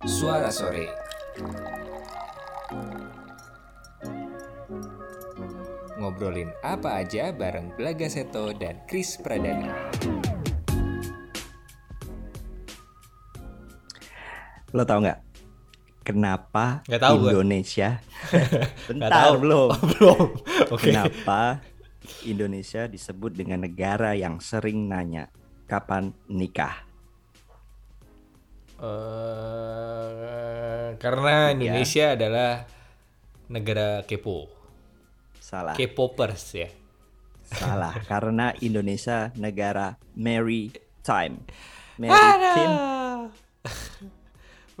Suara Sore. Ngobrolin apa aja bareng Belaga Seto dan Kris Pradana. Lo tau nggak kenapa Nggak tahu. Indonesia bentar tahu. belum Oh, belum. Oke. kenapa Indonesia disebut dengan negara yang sering nanya kapan nikah Eh, karena Indonesia adalah negara kepo. salah K-popers ya. salah karena Indonesia negara maritime maritime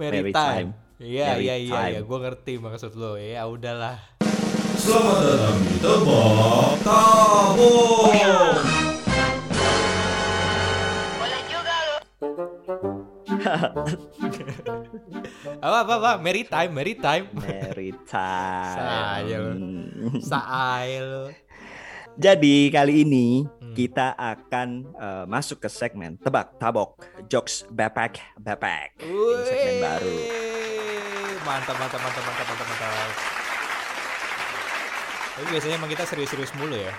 Maritime. Maritime. Iya, iya, iya, Maritime. iya. Gue ngerti maksud lo. Ya udahlah. Selamat datang di Tebak Tabung. Apa, apa, apa? Maritime, maritime. maritime. Saai lo. Jadi kali ini Hmm. kita akan eh, masuk ke segmen tebak tabok jokes bepek bepek. Ini segmen baru. Mantap, mantap, mantap, mantap, mantap, mantap. Tapi biasanya emang kita serius-serius mulu ya.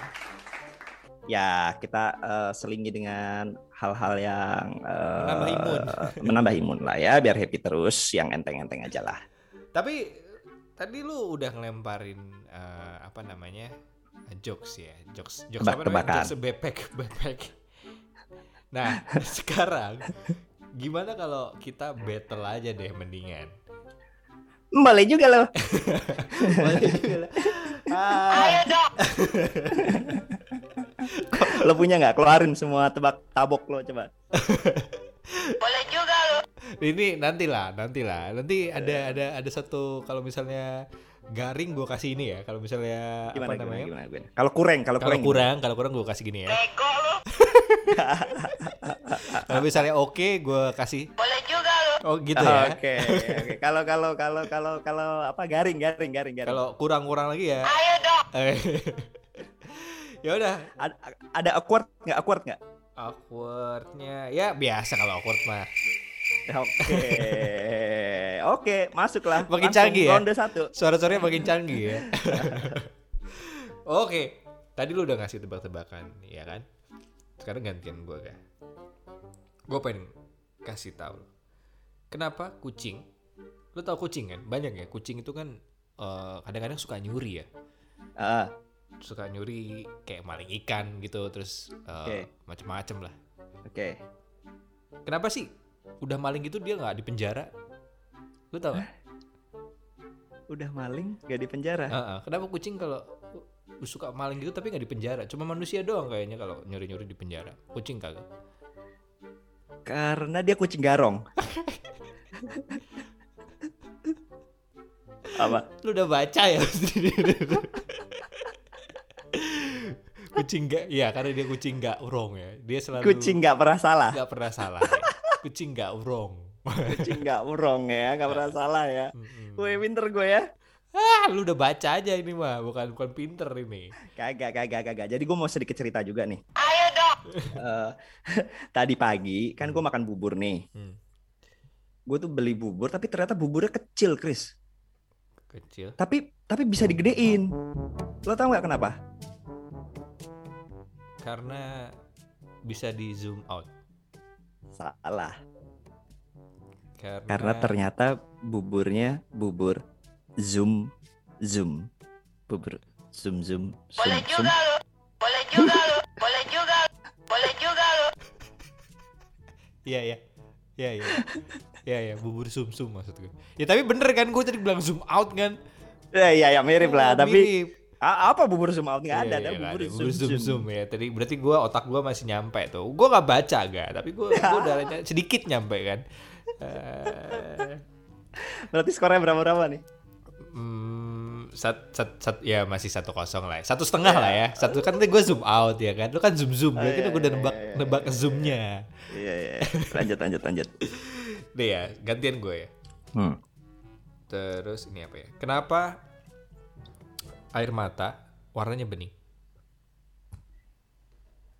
Ya kita eh, selingi dengan hal-hal yang eh, Menambah imun. menambah imun lah ya, biar happy terus. Yang enteng-enteng aja lah. Tapi tadi lu udah ngelemparin eh, apa namanya jokes ya, jokes jokes apa namanya? Jokes bepek bepek. Nah sekarang gimana kalau kita battle aja deh mendingan. Boleh juga loh. Ah, lo punya nggak? Keluarin semua tebak tabok lo coba. ini nantilah, nantilah. Nanti ada ada ada satu kalau misalnya garing gue kasih ini ya. Kalau misalnya Gimana apa gimana namanya? gimana? gimana? Kalau kurang, kalau Kalau kurang. kurang, kalau kurang gue kasih gini ya. Kalau misalnya oke, gue kasih. Boleh juga lo. Oh gitu ya. Oke, oke. Kalau kalau kalau kalau kalau apa garing garing garing garing. Kalau kurang-kurang lagi ya. Ayo dong. ya udah. ada, ada awkward nggak awkward nggak? Awkwardnya ya biasa kalau awkward mah. Oke, oke, masuklah. Makin Langsung canggih ya? Ronde satu. Suara-suaranya makin canggih ya. Oke, tadi lu udah ngasih tebak-tebakan, ya kan? Sekarang gantian gue kan. Gue pengen kasih tahu. Kenapa kucing? Lu tau kucing kan? Banyak ya. Kucing itu kan eh, kadang-kadang suka nyuri ya. Ah, Suka nyuri kayak maling ikan gitu, terus eh, Oke. macem-macem lah. oke. Kenapa sih? Udah maling gitu dia nggak di penjara? Lu tau gak? Udah maling gak di penjara. Heeh, kenapa kucing kalau suka maling gitu tapi nggak di penjara? Cuma manusia doang kayaknya kalau nyuri-nyuri di penjara. Kucing kagak. Karena dia kucing garong. Apa? Lu udah baca ya? kucing gak? Ya karena dia kucing gak urong ya. Dia selalu Kucing nggak pernah salah. nggak pernah salah. ya. Kucing gak urong. Kucing nggak urong ya, nggak pernah salah ya. Mm-mm. Wih, pinter gue ya. ah, lu udah baca aja ini mah, bukan bukan pinter ini. Kagak, kagak, kagak. Jadi gue mau sedikit cerita juga nih. Ayo dong. tadi pagi kan gue makan bubur nih. Hmm. Gue tuh beli bubur, tapi ternyata buburnya kecil, Chris. Kecil. Tapi tapi bisa digedein. Lo tau nggak kenapa? Karena bisa di zoom out. Salah. Karena, Karena ternyata buburnya bubur zoom zoom. Bubur zoom zoom zoom zoom. Iya iya. Iya iya. Iya iya, bubur sum-sum maksud gue. Ya tapi bener kan gue tadi bilang zoom out kan. Ya iya ya mirip lah, Oh, tapi mirip. A- apa bubur zoom out nggak ada, Iya, ada iya, nggak bubur ada. zoom zoom. zoom ya. Tadi berarti gue otak gue masih nyampe tuh. Gue nggak baca gak, tapi gue gue udah sedikit nyampe kan. Eh, Berarti skornya berapa berapa nih? hmm, sat, sat, sat, ya masih satu kosong lah. ya. Satu setengah lah ya. Satu kan tadi gue zoom out ya kan. Lu kan zoom zoom. Berarti iya, gue udah iya, nebak iya, nebak zoomnya. Iya iya. Lanjut lanjut lanjut. Deh ya, gantian gue ya. Hmm. Terus ini apa ya? Kenapa air mata warnanya bening?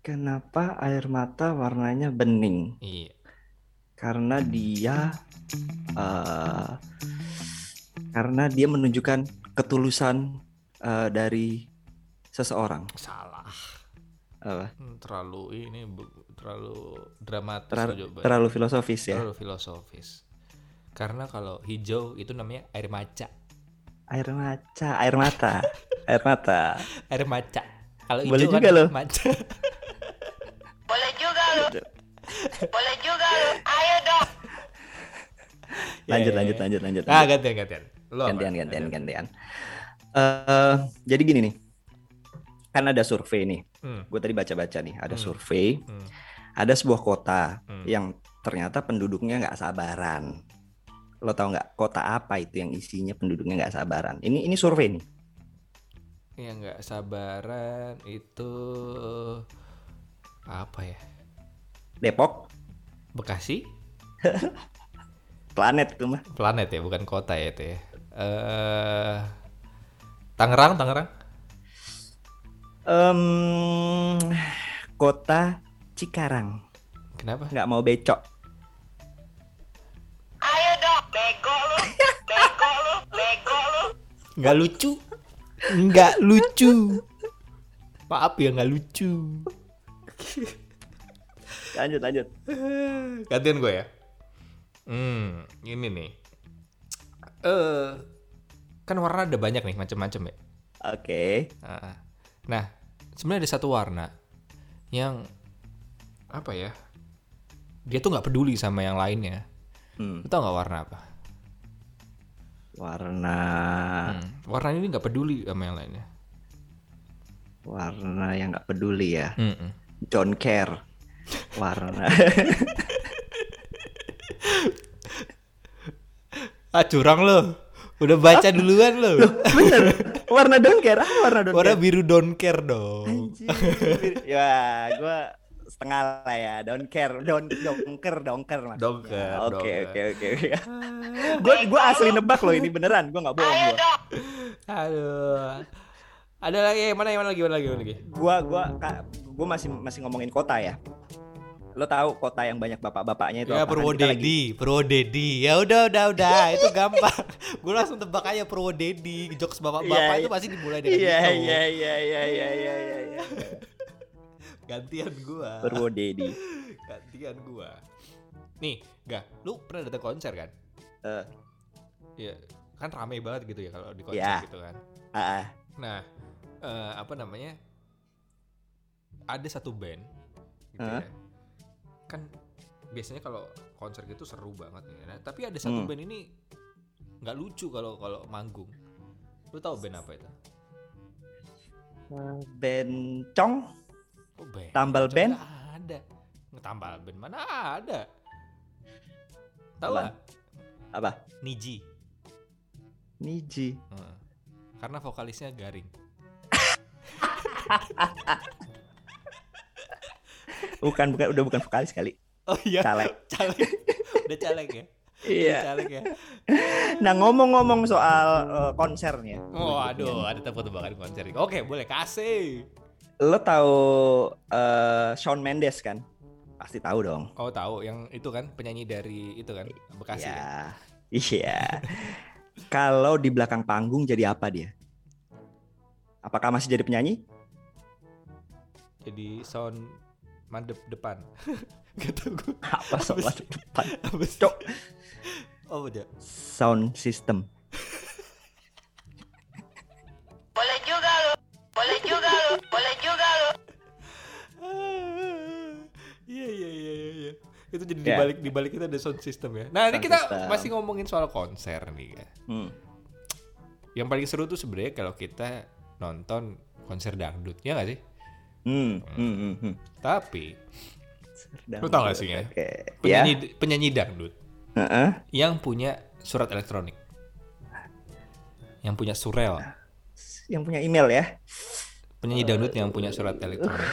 Kenapa air mata warnanya bening? Iya. karena dia eh karena dia menunjukkan ketulusan eh, dari seseorang. Salah. Apa? Hmm, terlalu ini terlalu dramatis Terlalu, terlalu filosofis ya. Terlalu filosofis. Karena kalau hijau itu namanya air maca. Air mata, air mata, air mata. Air maca. Kalau Boleh juga kan loh. maca. Lanjut, Ya, lanjut, ya. lanjut, lanjut. Ah, lanjut. gantian gantian. Lo apa? gantian, gantian, gantian. Eh, jadi gini nih, kan ada survei nih. Hmm. Gue tadi baca-baca nih, ada Hmm. survei, Hmm. ada sebuah kota Hmm. yang ternyata penduduknya nggak sabaran. Lo tau nggak kota apa itu yang isinya penduduknya nggak sabaran? Ini ini survei nih. Yang nggak sabaran itu apa ya? Depok, Bekasi? planet itu mah. Planet ya, bukan kota ya itu ya. Eh Tangerang, Tangerang. Em, kota Cikarang, Kenapa? nggak mau becok. Nggak lucu. Nggak lucu. Maaf ya nggak lucu. Lanjut, lanjut. Gantian gue ya. Hmm, ini nih. Eh, kan warna ada banyak nih macam-macam ya. Oke. Ah. Nah, sebenarnya ada satu warna yang apa ya? Dia tuh nggak peduli sama yang lainnya. Hmm, Lu tau nggak warna apa? Warna Hmm, warna ini nggak peduli sama yang lainnya. warna yang nggak peduli ya. Mm-mm. Don't care. Warna. Ah curang lo. Udah baca duluan lo. Bener. Warna don't care. Apa warna don't Warna care? biru don't care dong. Anjir. ya, gua setengah lah ya. Don't care. Don't dongker, dongker maksudnya. Dongker, Oke, dongker. oke, oke, oke. Gua gua asli nebak loh ini beneran. Gua nggak bohong gua. Aduh. Ada lagi mana yang mana lagi mana lagi mana lagi? Gua gua Kak, gua masih masih ngomongin kota ya. Lo tahu kota yang banyak bapak-bapaknya itu Ya Purwodedi, Purwodedi. Ya udah udah udah, itu gampang. Gue langsung tebak aja Purwodedi. Jokes bapak-bapak Iya, itu pasti dimulai dengan Iya, itu. iya, iya, iya, iya, iya, iya, iya. Gantian gua. Purwodedi. Gantian gua. Nih, gak, lu pernah datang konser kan? Eh, Iya, kan rame banget gitu ya kalau di konser Iya. gitu kan. ah, ah. Nah, eh, apa namanya? Ada satu band gitu Hah? ya. Kan biasanya kalau konser gitu seru banget ya. Nah, tapi ada satu Hmm. band ini nggak lucu kalau kalau manggung. Lu tahu band apa itu? Bencong. Oh, band. Tambal band? ada. Tambal band mana ada? Tahu nggak? Apa? Niji. Niji. Heeh. Karena vokalisnya garing. Bukan, bukan, udah bukan vokalis kali. Oh iya. Caleg. caleg. Udah caleg ya? Iya. Caleg ya? Nah ngomong-ngomong soal eh, konsernya, Oh aduh, ada tebak-tebakan konser. Oke, boleh kasih. Lo tahu eh, Shawn Mendes kan? Pasti tahu dong. Oh tahu, yang itu kan penyanyi dari itu kan Bekasi. kan? Iya. Iya. Kalau di belakang panggung jadi apa dia? Apakah masih jadi penyanyi? Jadi sound mandep depan. Gak tau gue. Apa soal sih? depan? Cok. Oh udah. Sound system. Itu jadi Ya. dibalik dibalik kita ada sound system ya. Nah ini Sound kita system. masih ngomongin soal konser nih ya. Hmm. Yang paling seru tuh sebenarnya kalau kita nonton konser dangdut ya nggak sih? Hmm. Hmm. Hmm. hmm. Tapi Lu tau gak sih ya? Oke. Ya. penyanyi penyanyi dangdut Heeh. yang punya surat elektronik, yang punya surel, Yang punya email ya. penyanyi dangdut yang punya surat elektronik,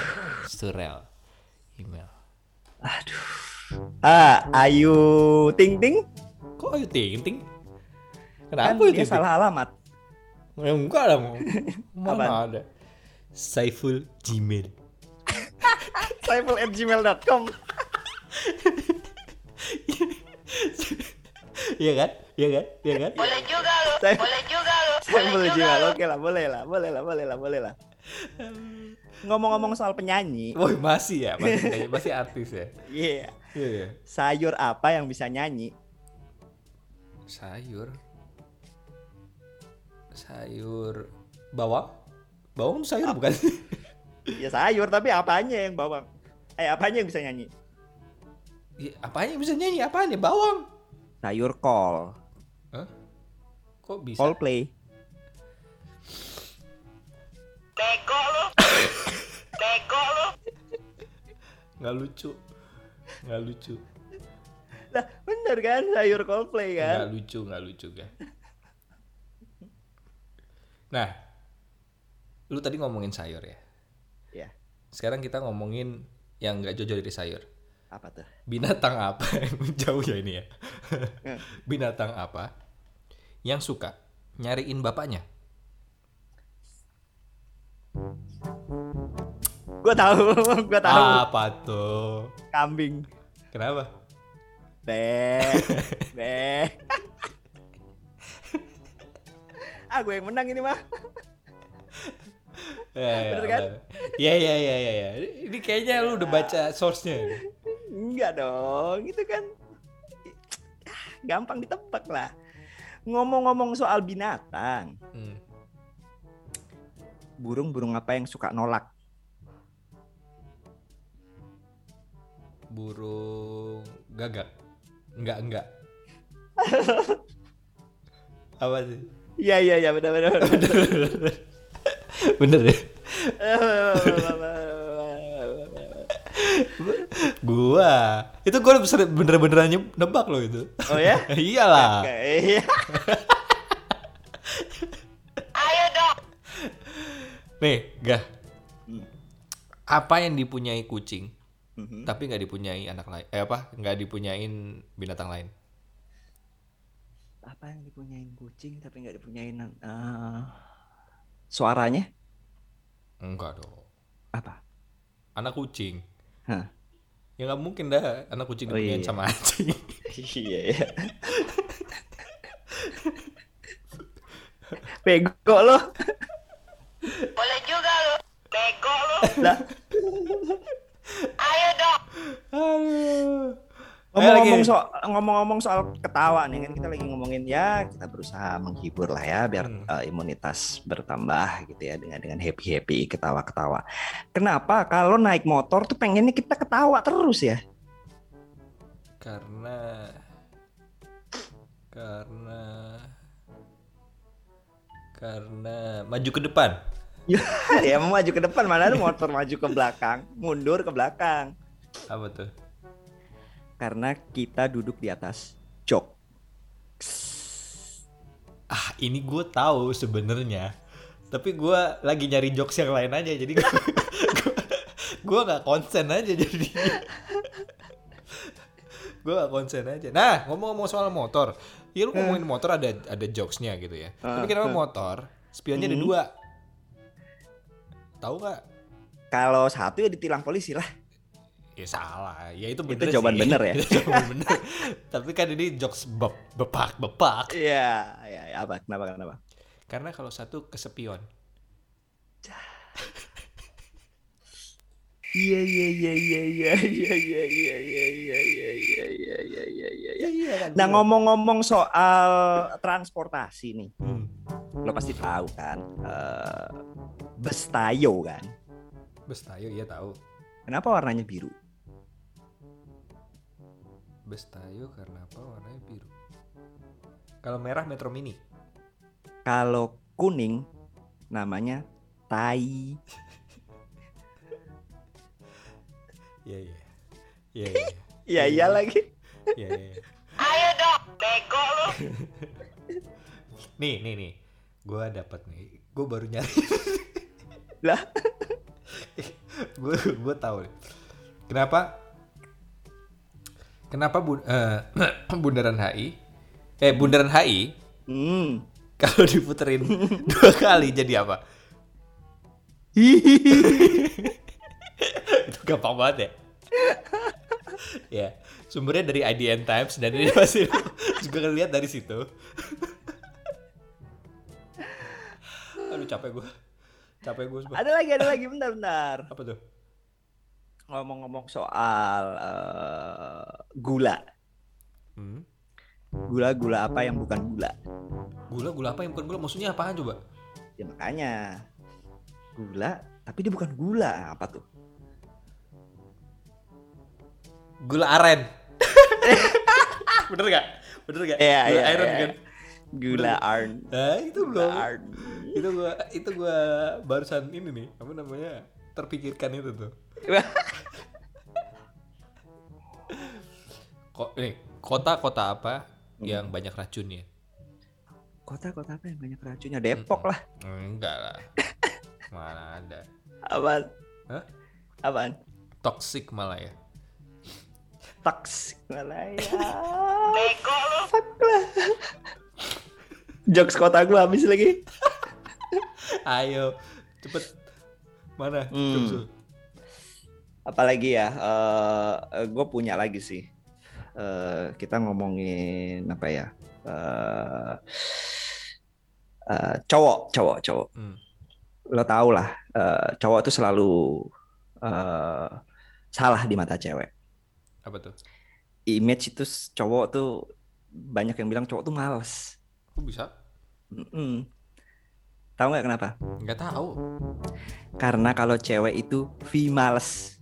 surel, email. Ah, Ayu Ting Ting Kok ayo ting ting? kan Kenapa dia itu? salah alamat. Ya, enggak lah mau. Mana Apaan? ada? Saiful Gmail. Saiful@gmail.com. Iya kan? Iya kan? Iya kan? Saya, saya boleh juga. Oke lah, boleh lah, boleh lah, boleh lah, boleh lah. Ngomong-ngomong soal penyanyi, Woi, masih ya, masih masih artis ya. iya. Iya, iya. Sayur apa yang bisa nyanyi? Sayur. Sayur bawang? Bawang sayur bukan? Ya sayur, tapi apanya yang bawang? Eh, apanya yang bisa nyanyi? Iya, apanya yang bisa nyanyi? Apaan ya? Bawang. Sayur kol. Hah? Kok bisa? Coldplay. Nggak lucu. Nggak lucu. Lah, bener kan? Sayur Coldplay kan? Nggak lucu, nggak lucu kan. Nah, lu tadi ngomongin sayur ya. Ya, Sekarang kita ngomongin yang nggak jauh dari sayur. apa tuh? Binatang apa jauh ya ini ya? Binatang apa yang suka nyariin bapaknya? Gua tahu, gua tahu. Apa tuh? Kambing. Kenapa? Be. Be. ah, gue yang menang ini mah. Ya, Bener kan? Iya iya iya iya. Ya. Ini kayaknya lu udah baca source-nya. ini. Enggak dong, itu kan gampang ditebak lah. Ngomong-ngomong soal binatang, Hmm. burung-burung apa yang suka nolak? Burung gagak. Enggak enggak. Apa sih? Iya iya iya benar benar. benar. Bener ya? Gua. Itu gua bener-beneran nyeb- nebak loh itu. oh ya? Iyalah. Iya. Nih, gah. Hmm. Apa yang dipunyai kucing Mhm. tapi nggak dipunyai anak lain? Eh apa? Nggak dipunyain binatang lain? Apa yang dipunyain kucing tapi nggak dipunyain eh, suaranya? Enggak dong. Apa? Anak kucing. Hah. Ya nggak mungkin dah anak kucing Oh, dipunyain iya. sama anjing. iya iya. Bego lo. Boleh juga lu. Bego. Lah, Ayo dong. Aduh. Ngomong-ngomong soal ngomong-ngomong soal ketawa nih kan kita lagi ngomongin ya kita berusaha menghibur lah ya biar Hmm. eh, imunitas bertambah gitu ya dengan dengan happy happy ketawa ketawa. Kenapa kalau naik motor tuh pengennya kita ketawa terus ya? Karena karena karena maju ke depan. ya mau maju ke depan mana ada motor maju ke belakang, mundur ke belakang. Apa tuh? Karena kita duduk di atas jok. Ah, ini gue tahu sebenarnya. Tapi gue lagi nyari jokes yang lain aja, jadi gue gue nggak konsen aja jadi. gue gak konsen aja. Nah, ngomong-ngomong soal motor, ya lu ngomongin motor ada ada jokesnya gitu ya. Tapi kenapa motor spionnya ada Hmm. dua? Tahu nggak? Kalau satu ya ditilang polisi lah. Ya salah, ya itu bener jawaban sih. bener ya? Itu jawaban bener. Tapi kan ini jokes bep, bepak bepak. Iya, iya, iya, apa? Kenapa? Kenapa? Karena kalau satu kesepion. Iya iya iya iya iya iya iya iya iya iya iya iya iya iya iya iya. iya kan. Nah ngomong-ngomong soal transportasi nih, Hmm. lo pasti tahu kan, eh Bestayo kan. Bestayo iya tahu. Kenapa warnanya biru? Bestayo karena apa warnanya biru. Kalau merah Metro Mini. Kalau kuning namanya tai. Iya iya. Iya iya. Iya iya lagi. Iya iya. Ayo dong. Bego lu. Nih nih nih. Gua dapat nih. Gue baru nyari. Lah, gue gue tahu nih. Kenapa? Kenapa bu, eh, bundaran HI? Eh bundaran HI hmm. kalau diputerin dua kali jadi apa? Itu gampang banget ya. ya, sumbernya dari IDN Times dan ini pasti juga ngeliat dari situ. Aduh capek gue, capek gue. Ada lagi, ada lagi, bentar, bentar. Apa tuh? Ngomong-ngomong soal eh, gula. Hmm? Gula-gula apa yang bukan gula? Gula, gula apa yang bukan gula? Maksudnya apaan coba? Ya makanya gula, tapi dia bukan gula. Apa tuh? Gula aren. Bener gak? Bener gak? Iya, gula iya, iron iya. kan? Gula arn. Nah itu Gula belum. Itu gua, itu gua barusan ini nih, apa namanya? Terpikirkan itu tuh. Kok nih, kota-kota apa yang banyak racunnya? Kota-kota apa yang banyak racunnya? Depok lah. Enggak lah. Mana ada. Apaan? Hah? Apaan? Toxic malah ya. Taksi Malaya. Bego lu. Fuck lah. Jokes kota gua habis lagi. Ayo, cepet. Mana? Hmm. Apalagi ya? eh gue punya lagi sih. Eh kita ngomongin apa ya? Eh eh, cowok, cowok, cowok. Hmm. Lo tau lah, eh, cowok tuh selalu eh salah di mata cewek. Apa tuh? Image itu cowok tuh banyak yang bilang cowok tuh males. Kok bisa? Mm-mm. Tahu nggak kenapa? Nggak tahu. Karena kalau cewek itu V males.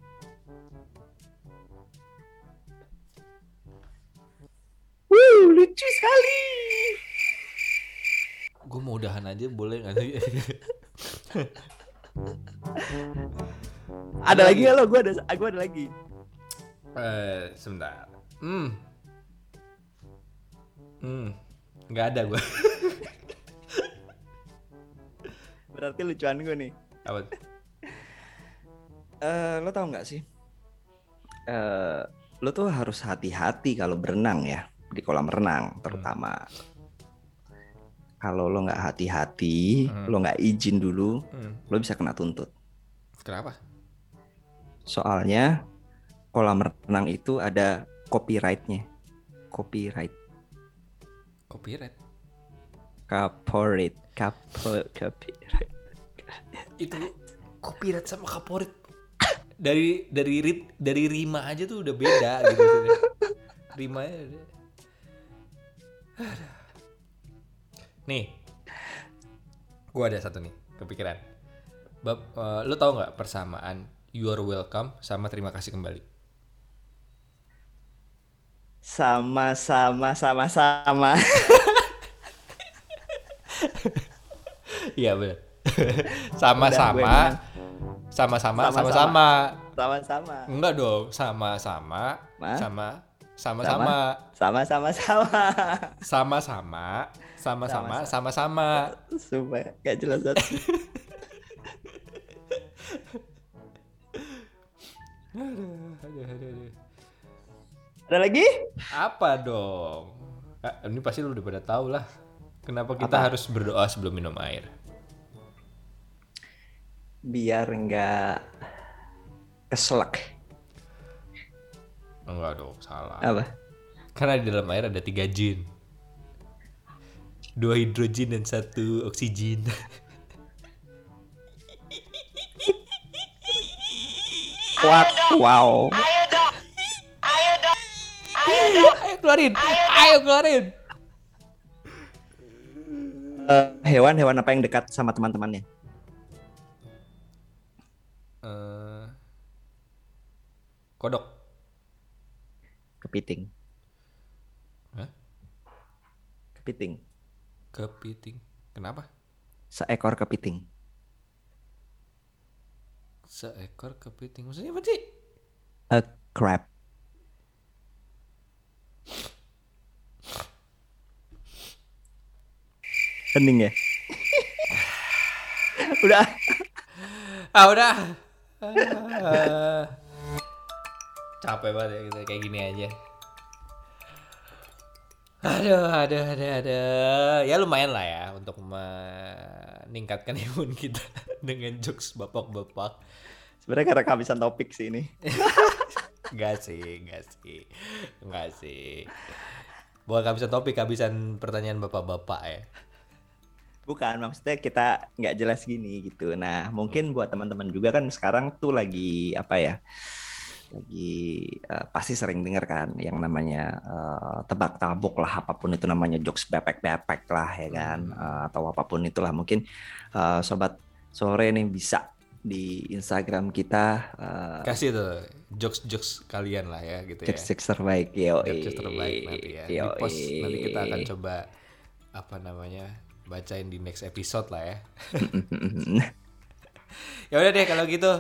Wuh, lucu sekali. Gue mau udahan aja boleh nggak sih? Ada lagi nggak lo? Gue ada, gue ada lagi. eh, sebentar. Hmm. Hmm. Nggak ada gue. Berarti lucuan gue nih. Apa? Eh, lo tau nggak sih? Eh, lo tuh harus hati-hati kalau berenang ya di kolam renang terutama. Kalau lo nggak hati-hati, Hmm. lo nggak izin dulu, Hmm. lo bisa kena tuntut. Kenapa? Soalnya kolam renang itu ada copyrightnya. Copyright, Copyright. Caporit, capo, copyright. Itu copyright sama kaporit dari dari rit dari rima aja tuh udah beda gitu udah. Aduh. Nih, gua ada satu nih kepikiran. Bab, eh, lo tau nggak persamaan you are welcome sama terima kasih kembali? Sama-sama, sama-sama. Iya benar. Sama-sama, sama-sama, Sama-sama. sama-sama. Enggak dong, sama-sama, Ma? sama, sama-sama, Sama-sama, sama. sama-sama, sama-sama, sama-sama. Sumpah, gak jelas banget. Aduh, aduh, aduh, aduh. Ada lagi? Apa dong? Ah, ini pasti lu udah pada tahu lah. Kenapa kita Apa? harus berdoa sebelum minum air? Biar nggak keselak. Enggak dong, salah. Apa? Karena di dalam air ada tiga jin. Dua hidrogen dan satu oksigen. What? Wow. Ayo dong. Ayo dong. ayo keluarin, ayo keluarin. Eh, Hewan-hewan apa yang dekat sama teman-temannya? Kodok. Kepiting. Hah? Kepiting. Kepiting. Kenapa? Seekor kepiting. Seekor kepiting. Maksudnya apa sih? A crab. Hening ya? Udah. Ah udah. Ah. Capek banget ya kita kayak gini aja. Aduh, aduh, aduh, aduh. Ya lumayan lah ya untuk meningkatkan imun kita dengan jokes bapak-bapak. Sebenarnya karena kehabisan topik sih ini. Enggak sih, enggak sih. Enggak sih. Bukan kehabisan topik, kehabisan pertanyaan bapak-bapak ya. Bukan, maksudnya kita nggak jelas gini gitu. Nah, mungkin buat teman-teman juga kan sekarang tuh lagi apa ya? Lagi eh, pasti sering dengar kan yang namanya eh, tebak tabuk lah, apa pun itu namanya jokes bepek-bepek lah ya kan, Eh, atau apa pun itulah. Mungkin eh, sobat sore nih bisa di Instagram kita eh, Kasih tuh jokes-jokes kalian lah ya gitu ya. jokes-jokes terbaik, yo. Jokes terbaik nanti ya. Di post nanti kita akan coba apa namanya? bacain di next episode lah ya. ya udah deh kalau gitu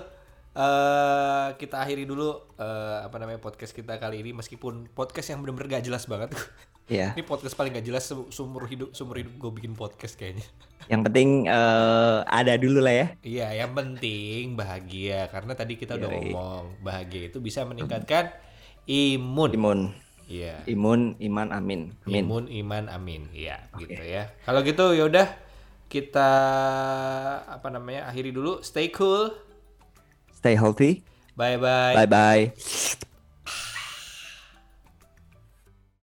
eh kita akhiri dulu eh, apa namanya podcast kita kali ini meskipun podcast yang benar-benar gak jelas banget. Ya. ini podcast paling gak jelas se- seumur hidup seumur hidup gue bikin podcast kayaknya. Yang penting eh, ada dulu lah ya. Iya, yang penting bahagia karena tadi kita udah ngomong bahagia itu bisa meningkatkan imun. Imun, Iya. imun, iman, amin. Amin. Imun, iman, amin. Iya, gitu ya. Kalau gitu yaudah kita apa namanya akhiri dulu. Stay cool. Stay healthy. Bye bye. Bye bye.